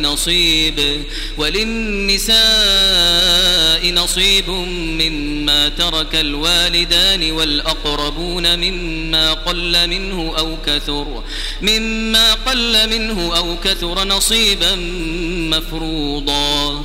نصيب وللنساء نصيب مما ترك الوالدان والأقربون مما قل منه أو كثر مما قل منه أو كثر نصيبا مفروضا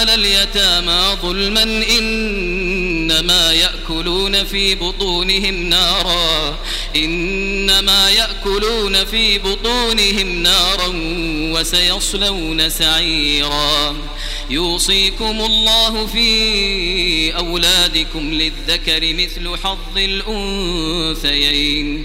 اليتامى ظلما إنما يأكلون في بطونهم نارا إنما يأكلون في بطونهم نارا وسيصلون سعيرا. يوصيكم الله في أولادكم للذكر مثل حظ الأنثيين.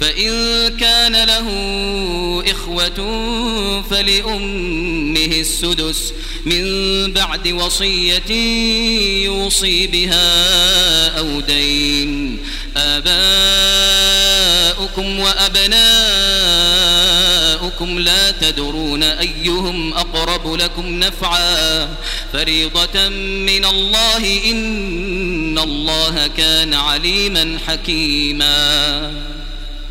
فإن كان له إخوة فلأمه السدس من بعد وصية يوصي بها أو دين. آباؤكم وأبناؤكم لا تدرون أيهم أقرب لكم نفعا. فريضة من الله إن الله كان عليما حكيما.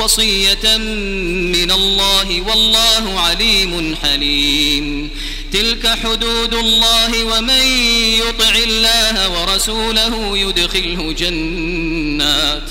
وصية من الله والله عليم حليم. تلك حدود الله ومن يطع الله ورسوله يدخله جنات.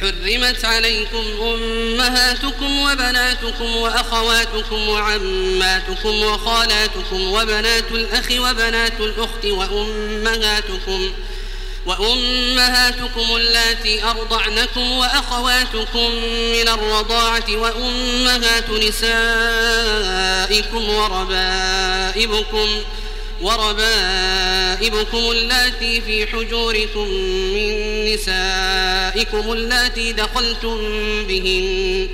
حرمت عليكم أمهاتكم وبناتكم وأخواتكم وعماتكم وخالاتكم وبنات الأخ وبنات الأخت وأمهاتكم وأمهاتكم اللاتي أرضعنكم وأخواتكم من الرضاعة وأمهات نسائكم وربائبكم وربائبكم اللاتي في حجوركم من نسائكم اللاتي دخلتم بهن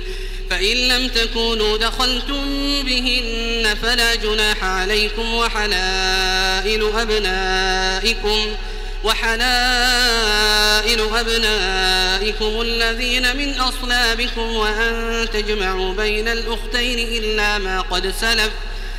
فإن لم تكونوا دخلتم بهن فلا جناح عليكم وحلائل أبنائكم وحلائل أبنائكم الذين من أصلابكم وأن تجمعوا بين الأختين إلا ما قد سلف.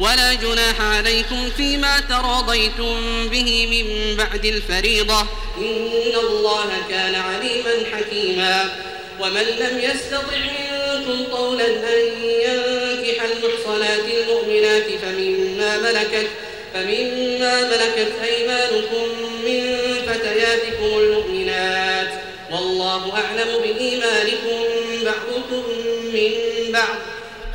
ولا جناح عليكم فيما تراضيتم به من بعد الفريضة. إن الله كان عليما حكيما. ومن لم يستطع منكم قولا أن ينكح المحصنات المؤمنات فمما ملكت فمما ملكت أيمانكم من فتياتكم المؤمنات. والله أعلم بإيمانكم بعضكم من بعض.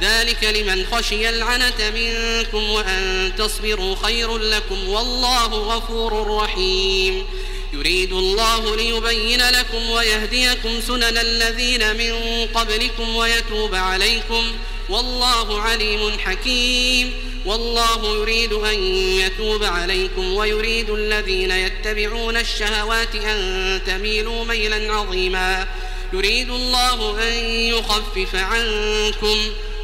ذلك لمن خشي العنة منكم وأن تصبروا خير لكم والله غفور رحيم. يريد الله ليبين لكم ويهديكم سنن الذين من قبلكم ويتوب عليكم. والله عليم حكيم. والله يريد أن يتوب عليكم ويريد الذين يتبعون الشهوات أن تميلوا ميلا عظيما. يريد الله أن يخفف عنكم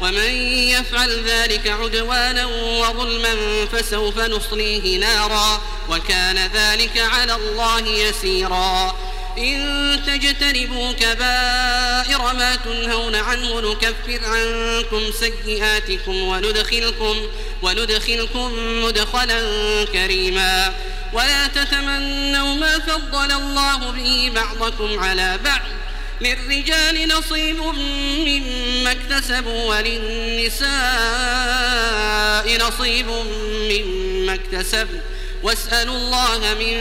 ومن يفعل ذلك عدوانا وظلما فسوف نصليه نارا وكان ذلك على الله يسيرا. إن تجتنبوا كبائر ما تنهون عنه نكفر عنكم سيئاتكم وندخلكم وندخلكم مدخلا كريما. ولا تتمنوا ما فضل الله به بعضكم على بعض. للرجال نصيب مما اكتسبوا وللنساء نصيب مما اكتسبوا واسألوا الله من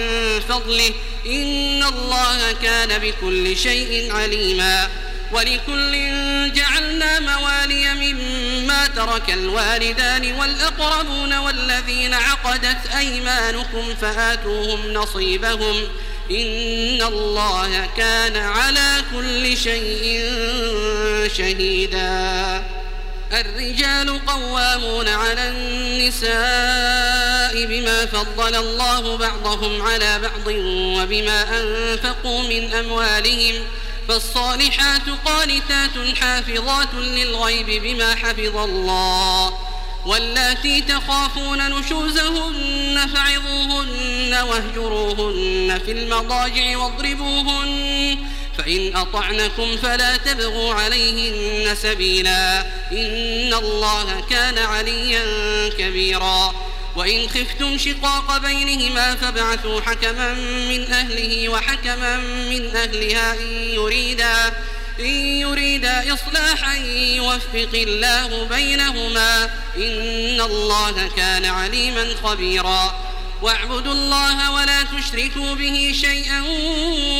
فضله إن الله كان بكل شيء عليما. ولكل جعلنا موالي مما ترك الوالدان والأقربون والذين عقدت أيمانكم فآتوهم نصيبهم. إن الله كان على كل شيء شهيدا. الرجال قوامون على النساء بما فضل الله بعضهم على بعض وبما أنفقوا من أموالهم. فالصالحات قانتات حافظات للغيب بما حفظ الله. واللاتي تخافون نشوزهن فعظوهن واهجروهن في المضاجع واضربوهن فإن أطعنكم فلا تبغوا عليهن سبيلا إن الله كان عليا كبيرا وإن خفتم شقاق بينهما فابعثوا حكما من أهله وحكما من أهلها إن يريدا إن يريدا إصلاحا يوفق الله بينهما إن الله كان عليما خبيرا. واعبدوا الله ولا تشركوا به شيئا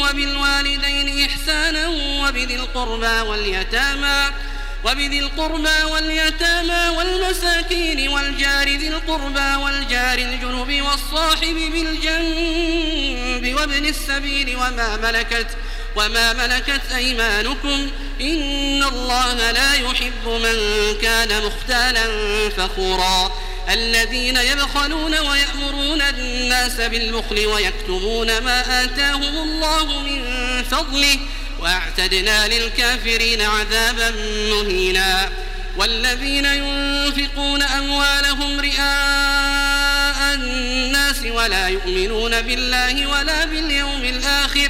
وبالوالدين إحسانا وبذي القربى واليتامى وبذي القربى واليتامى والمساكين والجار ذي القربى والجار الجنب والصاحب بالجنب وابن السبيل وما ملكت وما ملكت أيمانكم إن الله لا يحب من كان مختالا فخورا الذين يبخلون ويأمرون الناس بالبخل ويكتمون ما آتاهم الله من فضله واعتدنا للكافرين عذابا مهينا والذين ينفقون أموالهم رئاء الناس ولا يؤمنون بالله ولا باليوم الآخر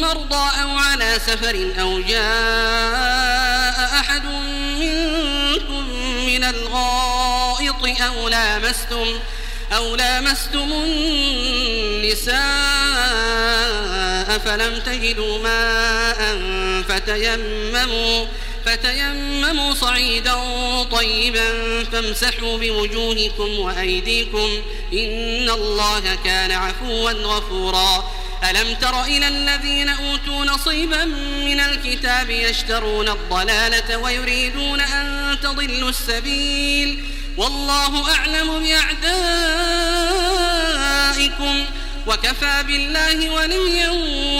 مرضى أو على سفر أو جاء أحد منكم من الغائط أو لامستم أو لامستم النساء فلم تجدوا ماء فتيمموا فتيمموا صعيدا طيبا فامسحوا بوجوهكم وأيديكم إن الله كان عفوا غفورا ألم تر إلى الذين أوتوا نصيبا من الكتاب يشترون الضلالة ويريدون أن تضلوا السبيل؟ والله أعلم بأعدائكم. وكفى بالله وليا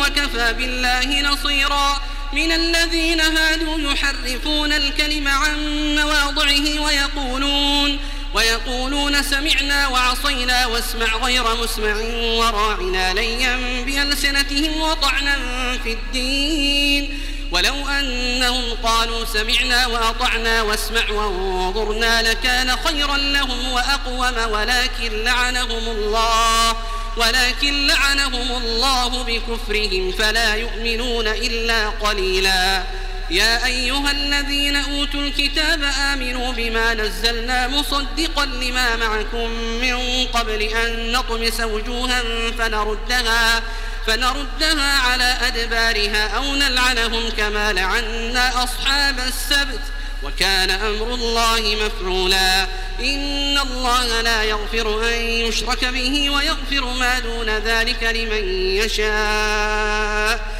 وكفى بالله نصيرا. من الذين هادوا يحرفون الكلم عن مواضعه ويقولون ويقولون سمعنا وعصينا واسمع غير مسمع وراعنا ليا بألسنتهم وطعنا في الدين. ولو أنهم قالوا سمعنا وأطعنا واسمع وانظرنا لكان خيرا لهم وأقوم ولكن لعنهم الله ولكن لعنهم الله بكفرهم فلا يؤمنون إلا قليلا. يا أيها الذين أوتوا الكتاب آمنوا بما نزلنا مصدقا لما معكم من قبل أن نطمس وجوها فنردها فنردها على أدبارها أو نلعنهم كما لعنا أصحاب السبت. وكان أمر الله مفعولا. إن الله لا يغفر أن يشرك به ويغفر ما دون ذلك لمن يشاء.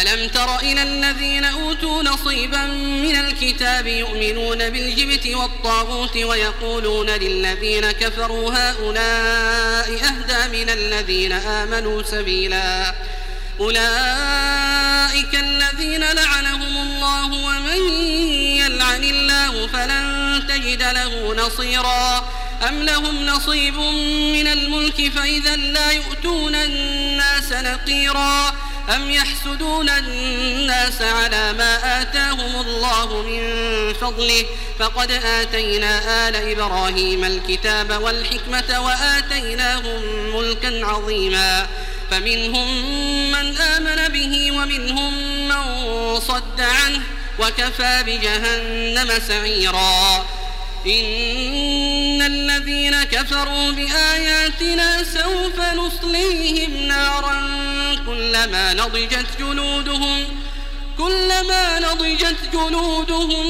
ألم تر إلى الذين أوتوا نصيبا من الكتاب يؤمنون بالجبت والطاغوت ويقولون للذين كفروا هؤلاء أهدى من الذين آمنوا سبيلا أولئك الذين لعنهم الله ومن يلعن الله فلن تجد له نصيرا أم لهم نصيب من الملك فإذا لا يؤتون الناس نقيرا أم يحسدون الناس على ما آتاهم الله من فضله فقد آتينا آل إبراهيم الكتاب والحكمة وآتيناهم ملكا عظيما فمنهم من آمن به ومنهم من صد عنه وكفى بجهنم سعيرا إن الذين كفروا بآياتنا سوف نصليهم نارا كلما نضجت جلودهم كلما نضجت جلودهم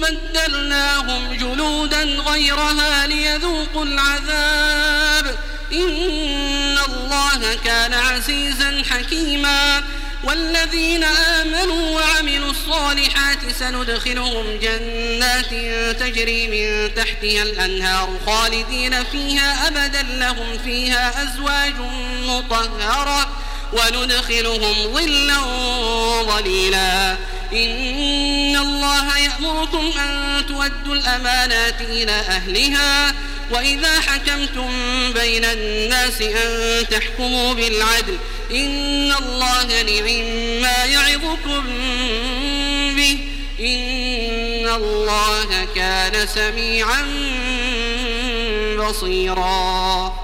بدلناهم جلودا غيرها ليذوقوا العذاب. إن الله كان عزيزا حكيما. والذين آمنوا وعملوا الصالحات سندخلهم جنات تجري من تحتها الأنهار خالدين فيها أبدا لهم فيها أزواج مطهرة وندخلهم ظلا ظليلا. إن الله يأمركم أن تؤدوا الأمانات إلى أهلها وإذا حكمتم بين الناس أن تحكموا بالعدل إن الله نعم ما يعظكم به إن الله كان سميعا بصيراً.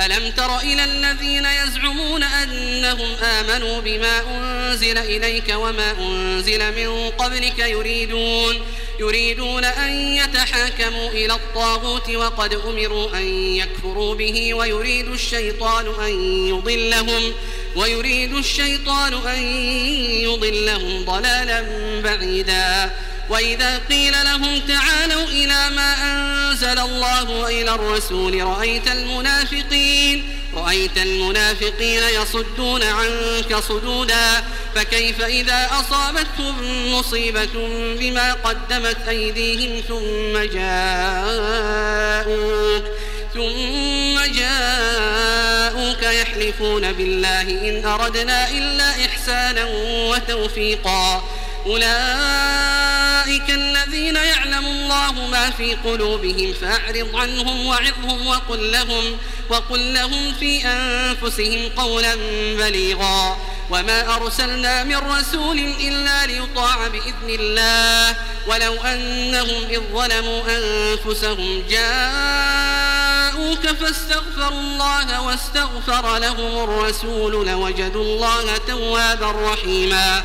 ألم تر إلى الذين يزعمون أنهم آمنوا بما أنزل إليك وما أنزل من قبلك يريدون يريدون أن يتحاكموا إلى الطاغوت وقد أمروا أن يكفروا به ويريد الشيطان أن يضلهم ويريد الشيطان أن يضلهم ضلالا بعيدا. وإذا قيل لهم تعالوا إلى ما أنزل الله وإلى الرسول رأيت المنافقين رأيت المنافقين يصدون عنك صدودا فكيف إذا أصابتهم مصيبة بما قدمت أيديهم ثم جاءوك ثم جاءوك يحلفون بالله إن أردنا إلا إحسانا وتوفيقا. أولئك الذين يعلم الله ما في قلوبهم فأعرض عنهم وعظهم وقل لهم, وقل لهم في أنفسهم قولا بليغا. وما أرسلنا من رسول إلا ليطاع بإذن الله. ولو أنهم إذ ظلموا أنفسهم جاءوك فاستغفروا الله واستغفر لهم الرسول لوجدوا الله توابا رحيما.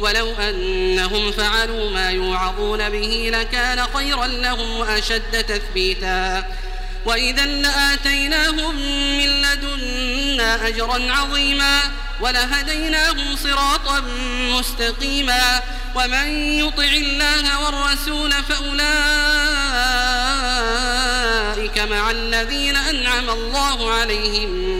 ولو أنهم فعلوا ما يوعظون به لكان خيرا لهم وأشد تثبيتا. وإذا لآتيناهم من لدنا أجرا عظيما ولهديناهم صراطا مستقيما. ومن يطع الله والرسول فأولئك مع الذين أنعم الله عليهم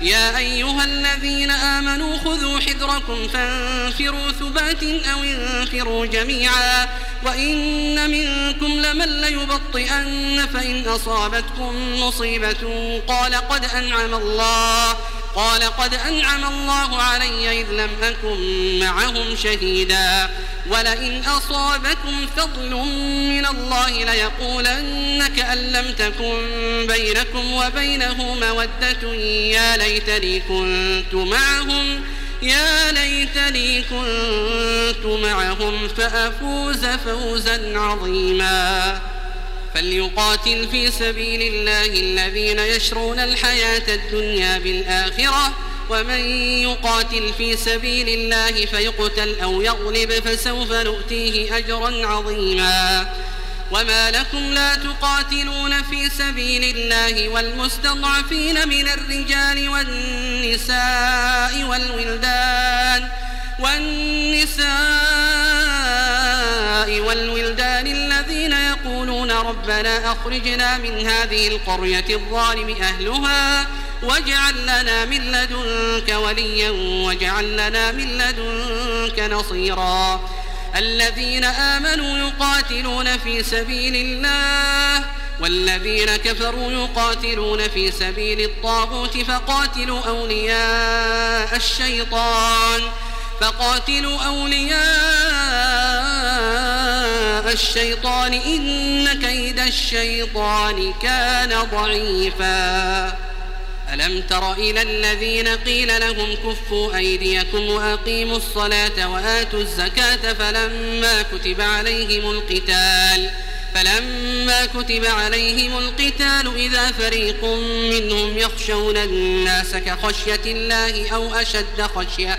يا أيها الذين آمنوا خذوا حذركم فانفروا ثبات أو انفروا جميعا وإن منكم لمن ليبطئن فإن أصابتكم مصيبة قال قد أنعم الله قال قد أنعم الله علي إذ لم أكن معهم شهيدا. ولئن أصابكم فضل من الله ليقولن كأن لم تكن بينكم وبينه مودة. يا ليتني كنت معهم يا ليتني كنت معهم فأفوز فوزا عظيما. فليقاتل في سبيل الله الذين يشرون الحياة الدنيا بالآخرة ومن يقاتل في سبيل الله فيقتل أو يغلب فسوف نؤتيه أجرا عظيما. وما لكم لا تقاتلون في سبيل الله والمستضعفين من الرجال والنساء والولدان والنساء والولدان الذين يقولون ربنا أخرجنا من هذه القرية الظالم أهلها واجعل لنا من لدنك وليا واجعل لنا من لدنك نصيرا. الذين آمنوا يقاتلون في سبيل الله والذين كفروا يقاتلون في سبيل الطاغوت فقاتلوا أولياء الشيطان. فقاتلوا أولياء الشيطان إن كيد الشيطان كان ضعيفاً. ألم تر إلى الذين قيل لهم كفوا أيديكم وأقيموا الصلاة وآتوا الزكاة فلما كتب عليهم القتال فلما كتب عليهم القتال إذا فريق منهم يخشون الناس كخشية الله أو أشد خشية.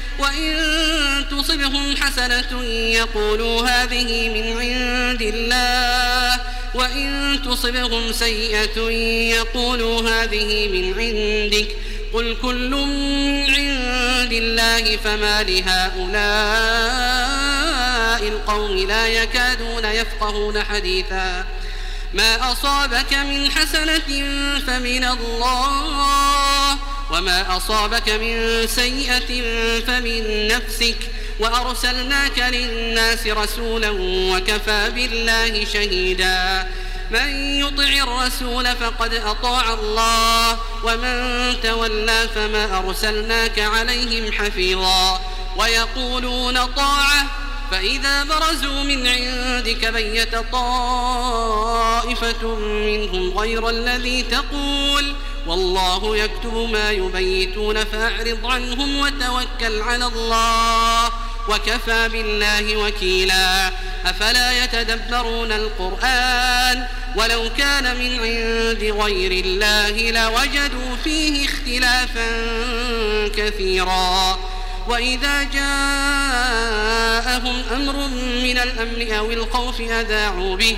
وإن تصبهم حسنة يقولوا هذه من عند الله. وإن تصبهم سيئة يقولوا هذه من عندك. قل كل من عند الله فما لهؤلاء القوم لا يكادون يفقهون حديثا. ما أصابك من حسنة فمن الله. وما أصابك من سيئة فمن نفسك وأرسلناك للناس رسولا وكفى بالله شهيدا من يطع الرسول فقد أطاع الله ومن تولى فما أرسلناك عليهم حفيظا ويقولون طاعة فإذا برزوا من عندك بيت طائفة منهم غير الذي تقول والله يكتب ما يبيتون فأعرض عنهم وتوكل على الله وكفى بالله وكيلا أفلا يتدبرون القرآن ولو كان من عند غير الله لوجدوا فيه اختلافا كثيرا وإذا جاءهم أمر من الأمن أو الخوف أذاعوا به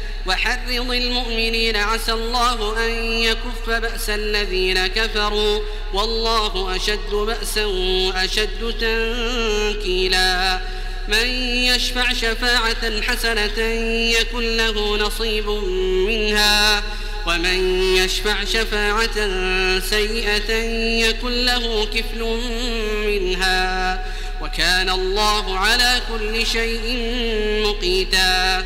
وحرض المؤمنين عسى الله أن يكف بأس الذين كفروا. والله أشد بأسا وأشد تنكيلا. من يشفع شفاعة حسنة يكن له نصيب منها. ومن يشفع شفاعة سيئة يكن له كفل منها. وكان الله على كل شيء مقيتا.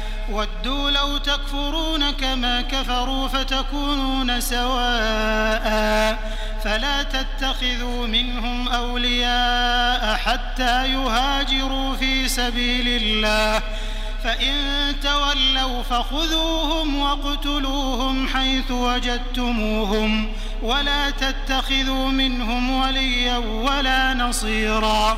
ودوا لو تكفرون كما كفروا فتكونون سواء فلا تتخذوا منهم أولياء حتى يهاجروا في سبيل الله فإن تولوا فخذوهم واقتلوهم حيث وجدتموهم ولا تتخذوا منهم وليا ولا نصيرا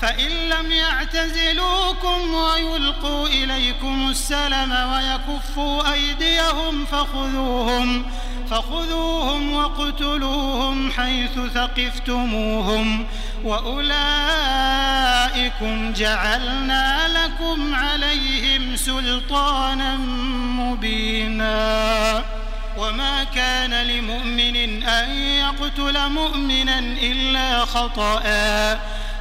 فإن لم يعتزلوكم ويلقوا إليكم السلم ويكفوا أيديهم فخذوهم فخذوهم واقتلوهم حيث ثقفتموهم. وأولئكم جعلنا لكم عليهم سلطانا مبينا. وما كان لمؤمن أن يقتل مؤمنا إلا خطأ.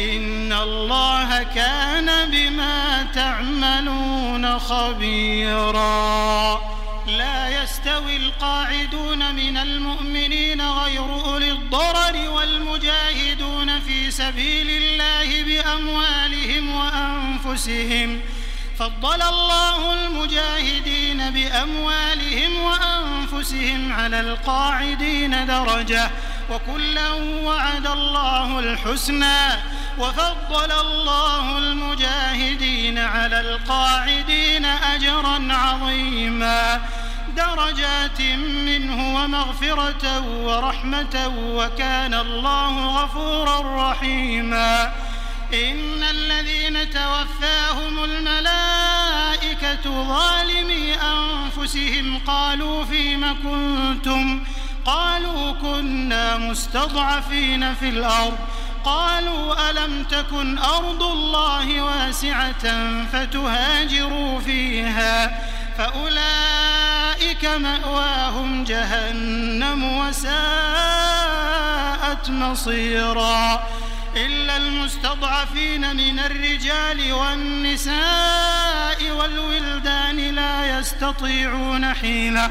إن الله كان بما تعملون خبيرا. لا يستوي القاعدون من المؤمنين غير أولي الضرر والمجاهدون في سبيل الله بأموالهم وأنفسهم. فضل الله المجاهدين بأموالهم وأنفسهم على القاعدين درجة. وكلا وعد الله الحسنى. وفضل الله المجاهدين على القاعدين أجرا عظيما. درجات منه ومغفرة ورحمة وكان الله غفورا رحيما. إن الذين توفاهم الملائكة ظالمي أنفسهم قالوا فيم كنتم؟ قالوا كنا مستضعفين في الأرض. قالوا ألم تكن أرض الله واسعة فتهاجروا فيها فأولئك مأواهم جهنم وساءت مصيرا إلا المستضعفين من الرجال والنساء والولدان لا يستطيعون حيلة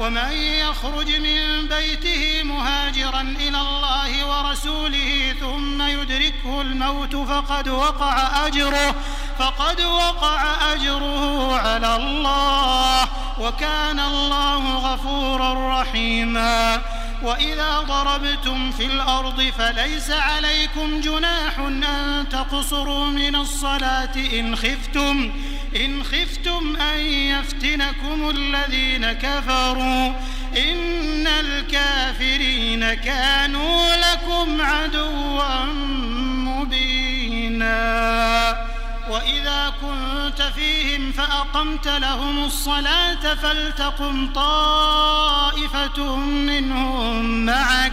ومن يخرج من بيته مهاجرا إلى الله ورسوله ثم يدركه الموت فقد وقع أجره فقد وقع أجره على الله وكان الله غفورا رحيما. وإذا ضربتم في الأرض فليس عليكم جناح أن تقصروا من الصلاة إن خفتم. إن خفتم أن يفتنكم الذين كفروا إن الكافرين كانوا لكم عدوا مبينا وإذا كنت فيهم فأقمت لهم الصلاة فلتقم طائفة منهم معك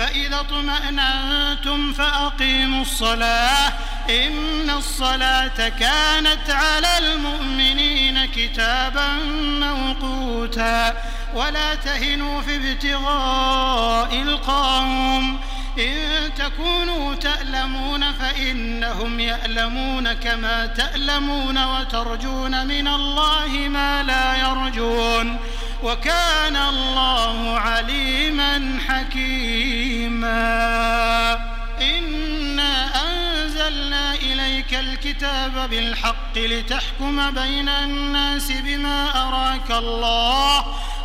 فإذا اطمأننتم فأقيموا الصلاة إن الصلاة كانت على المؤمنين كتابا موقوتا ولا تهنوا في ابتغاء القوم إن تكونوا تألمون فإنهم يألمون كما تألمون وترجون من الله ما لا يرجون وكان الله عليما حكيما. إنا أنزلنا إليك الكتاب بالحق لتحكم بين الناس بما أراك الله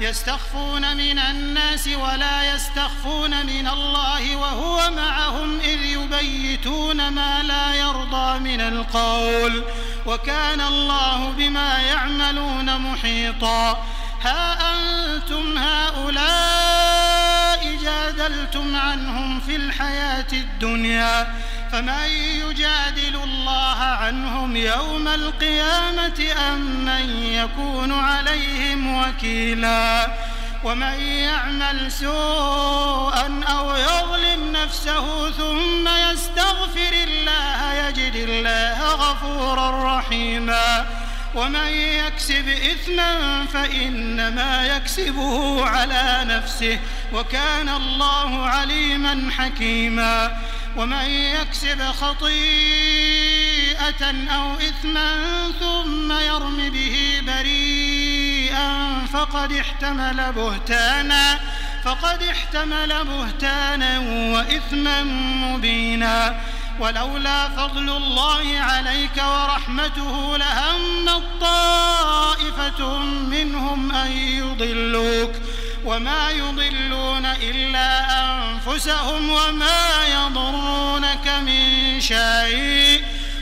يستخفون من الناس ولا يستخفون من الله وهو معهم إذ يبيتون ما لا يرضى من القول وكان الله بما يعملون محيطا ها أنتم هؤلاء جادلتم عنهم في الحياة الدنيا فمن يجادل الله عنهم يوم القيامة أم من يكون عليهم وكيلا ومن يعمل سوءا أو يظلم نفسه ثم يستغفر الله يجد الله غفورا رحيما ومن يكسب إثما فإنما يكسبه على نفسه وكان الله عليما حكيما ومن يكسب خطيئة أو إثما ثم يرم به بريئا فقد احتمل بهتانا فقد احتمل بهتانا وإثما مبينا. ولولا فضل الله عليك ورحمته لهم طائفة منهم أن يضلوك. وما يضلون إلا أنفسهم وما يضرونك من شيء.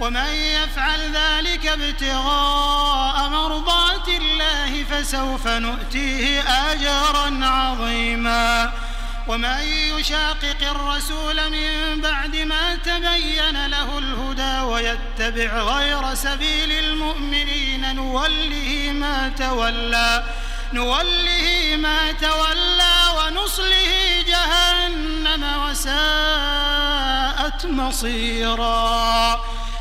ومن يفعل ذلك ابتغاء مرضات الله فسوف نؤتيه أجرا عظيما. ومن يشاقق الرسول من بعد ما تبين له الهدى ويتبع غير سبيل المؤمنين نوله ما تولى نوله ما تولى ونصله جهنم وساءت مصيرا.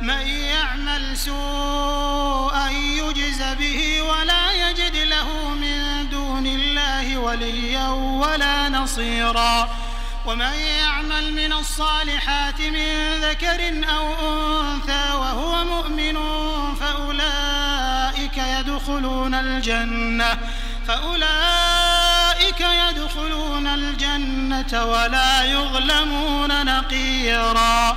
من يعمل سوءا يجز به ولا يجد له من دون الله وليا ولا نصيرا. ومن يعمل من الصالحات من ذكر أو أنثى وهو مؤمن فأولئك يدخلون الجنة فأولئك يدخلون الجنة ولا يظلمون نقيرا.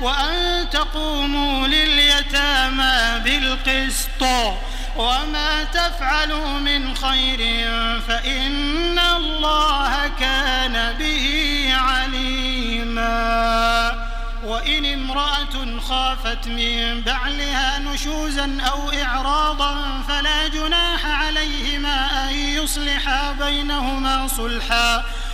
وأن تقوموا لليتامى بالقسط وما تفعلوا من خير فإن الله كان به عليما. وإن امرأة خافت من بعلها نشوزا أو إعراضا فلا جناح عليهما أن يصلحا بينهما صلحا.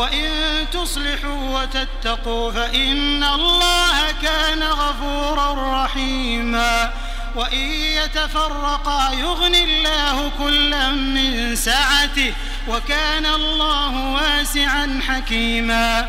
وإن تصلحوا وتتقوا فإن الله كان غفورا رحيما وإن يتفرقا يغن الله كلا من سعته وكان الله واسعا حكيما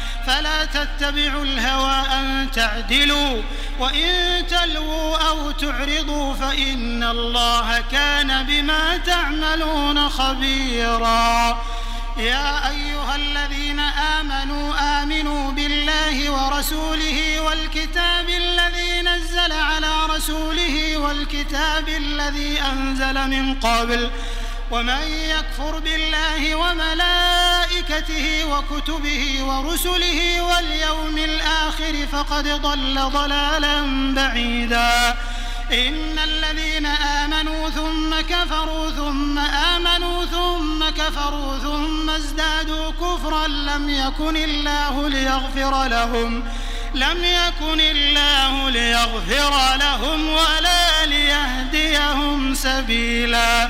فلا تتبعوا الهوى أن تعدلوا وإن تلووا أو تعرضوا فإن الله كان بما تعملون خبيرا. يا أيها الذين آمنوا آمنوا بالله ورسوله والكتاب الذي نزل على رسوله والكتاب الذي أنزل من قبل ومن يكفر بالله وملائكته وكتبه ورسله واليوم الآخر فقد ضل ضلالا بعيدا. إن الذين آمنوا ثم كفروا ثم آمنوا ثم كفروا ثم ازدادوا كفرا لم يكن الله ليغفر لهم لم يكن الله ليغفر لهم ولا ليهديهم سبيلا.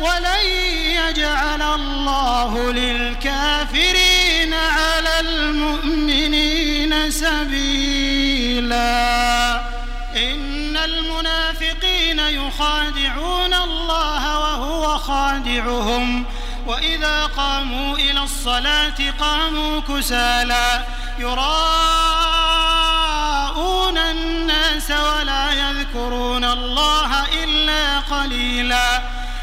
ولن يجعل الله للكافرين على المؤمنين سبيلا. إن المنافقين يخادعون الله وهو خادعهم. وإذا قاموا إلى الصلاة قاموا كسالى يراءون الناس ولا يذكرون الله إلا قليلاً.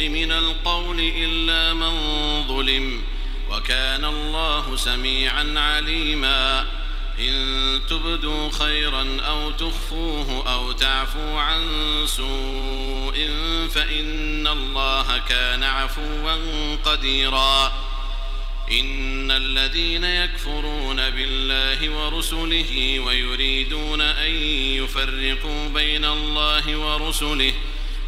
من القول إلا من ظلم وكان الله سميعا عليما. إن تبدوا خيرا أو تخفوه أو تعفوا عن سوء فإن الله كان عفوا قديرا. إن الذين يكفرون بالله ورسله ويريدون أن يفرقوا بين الله ورسله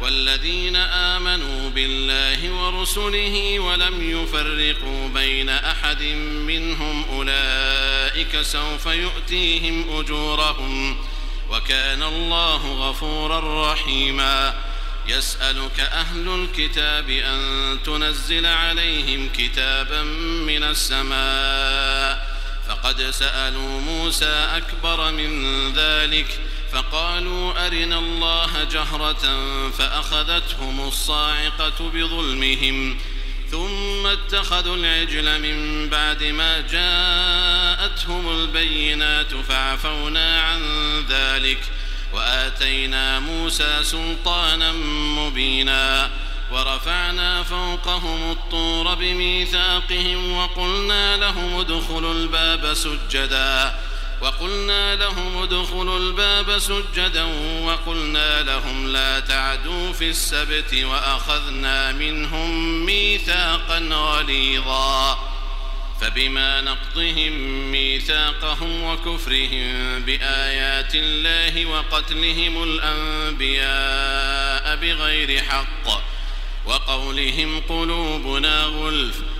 والذين آمنوا بالله ورسله ولم يفرقوا بين أحد منهم أولئك سوف يؤتيهم أجورهم وكان الله غفورا رحيما. يسألك أهل الكتاب أن تنزل عليهم كتابا من السماء. فقد سألوا موسى أكبر من ذلك فقالوا أرنا الله جهرة فأخذتهم الصاعقة بظلمهم ثم اتخذوا العجل من بعد ما جاءتهم البينات فعفونا عن ذلك وآتينا موسى سلطانا مبينا ورفعنا فوقهم الطور بميثاقهم وقلنا لهم ادخلوا الباب سجداً وقلنا لهم ادخلوا الباب سجدا وقلنا لهم لا تعدوا في السبت وأخذنا منهم ميثاقا غليظا فبما نقضهم ميثاقهم وكفرهم بآيات الله وقتلهم الأنبياء بغير حق وقولهم قلوبنا غلف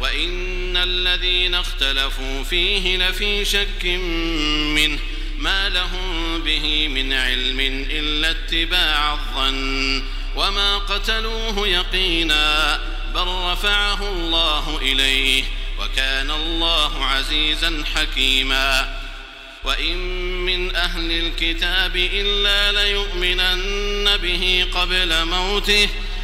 وإن الذين اختلفوا فيه لفي شك منه ما لهم به من علم إلا اتباع الظن وما قتلوه يقينا بل رفعه الله إليه وكان الله عزيزا حكيما وإن من أهل الكتاب إلا ليؤمنن به قبل موته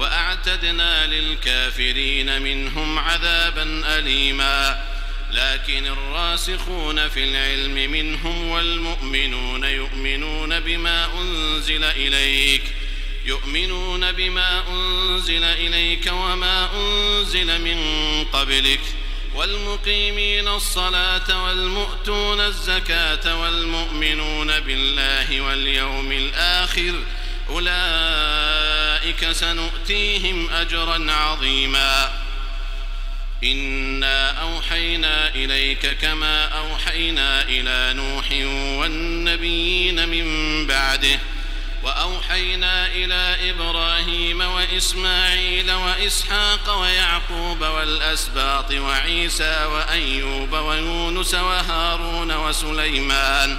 وأعتدنا للكافرين منهم عذابا أليماً. لكن الراسخون في العلم منهم والمؤمنون يؤمنون بما أنزل إليك. يؤمنون بما أنزل إليك وما أنزل من قبلك. والمقيمين الصلاة والمؤتون الزكاة والمؤمنون بالله واليوم الآخر أولئك سنؤتيهم أجرا عظيماً. إنا أوحينا إليك كما أوحينا إلى نوح والنبيين من بعده وأوحينا إلى إبراهيم وإسماعيل وإسحاق ويعقوب والأسباط وعيسى وأيوب ويونس وهارون وسليمان.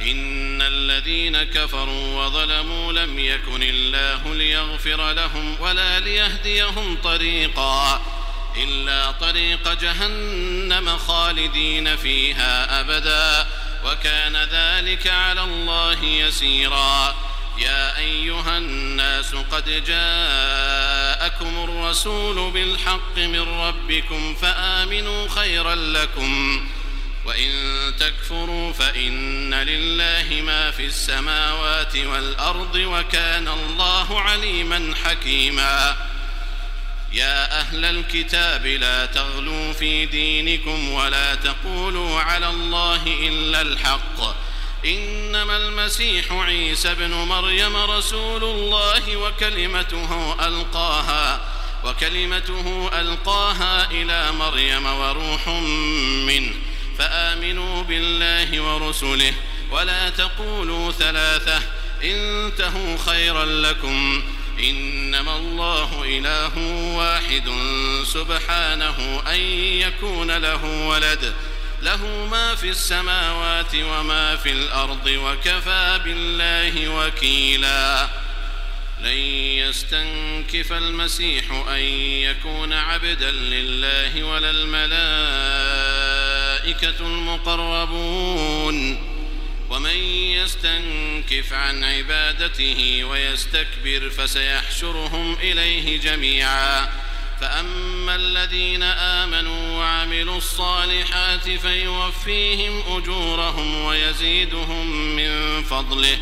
إن الذين كفروا وظلموا لم يكن الله ليغفر لهم ولا ليهديهم طريقا إلا طريق جهنم خالدين فيها أبدا وكان ذلك على الله يسيرا يا أيها الناس قد جاءكم الرسول بالحق من ربكم فآمنوا خيرا لكم وإن تكفروا فإن لله ما في السماوات والأرض وكان الله عليما حكيما. يا أهل الكتاب لا تغلوا في دينكم ولا تقولوا على الله إلا الحق. إنما المسيح عيسى بن مريم رسول الله وكلمته ألقاها وكلمته ألقاها إلى مريم وروح منه. فآمنوا بالله ورسله ولا تقولوا ثلاثة انتهوا خيرا لكم إنما الله إله واحد سبحانه أن يكون له ولد له ما في السماوات وما في الأرض وكفى بالله وكيلا لن يستنكف المسيح أن يكون عبدا لله ولا الملائكة المقربون ومن يستنكف عن عبادته ويستكبر فسيحشرهم إليه جميعاً فأما الذين آمنوا وعملوا الصالحات فيوفيهم أجورهم ويزيدهم من فضله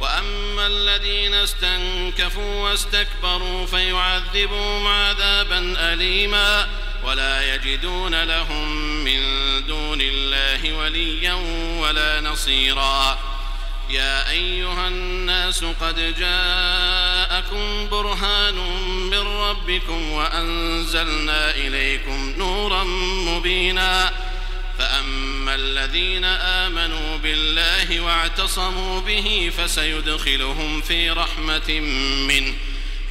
وأما الذين استنكفوا واستكبروا فيعذبهم عذابا أليما ولا يجدون لهم من دون الله وليا ولا نصيرا. يا أيها الناس قد جاءكم برهان من ربكم وأنزلنا إليكم نورا مبينا. فأما الذين آمنوا بالله واعتصموا به فسيدخلهم في رحمة منه.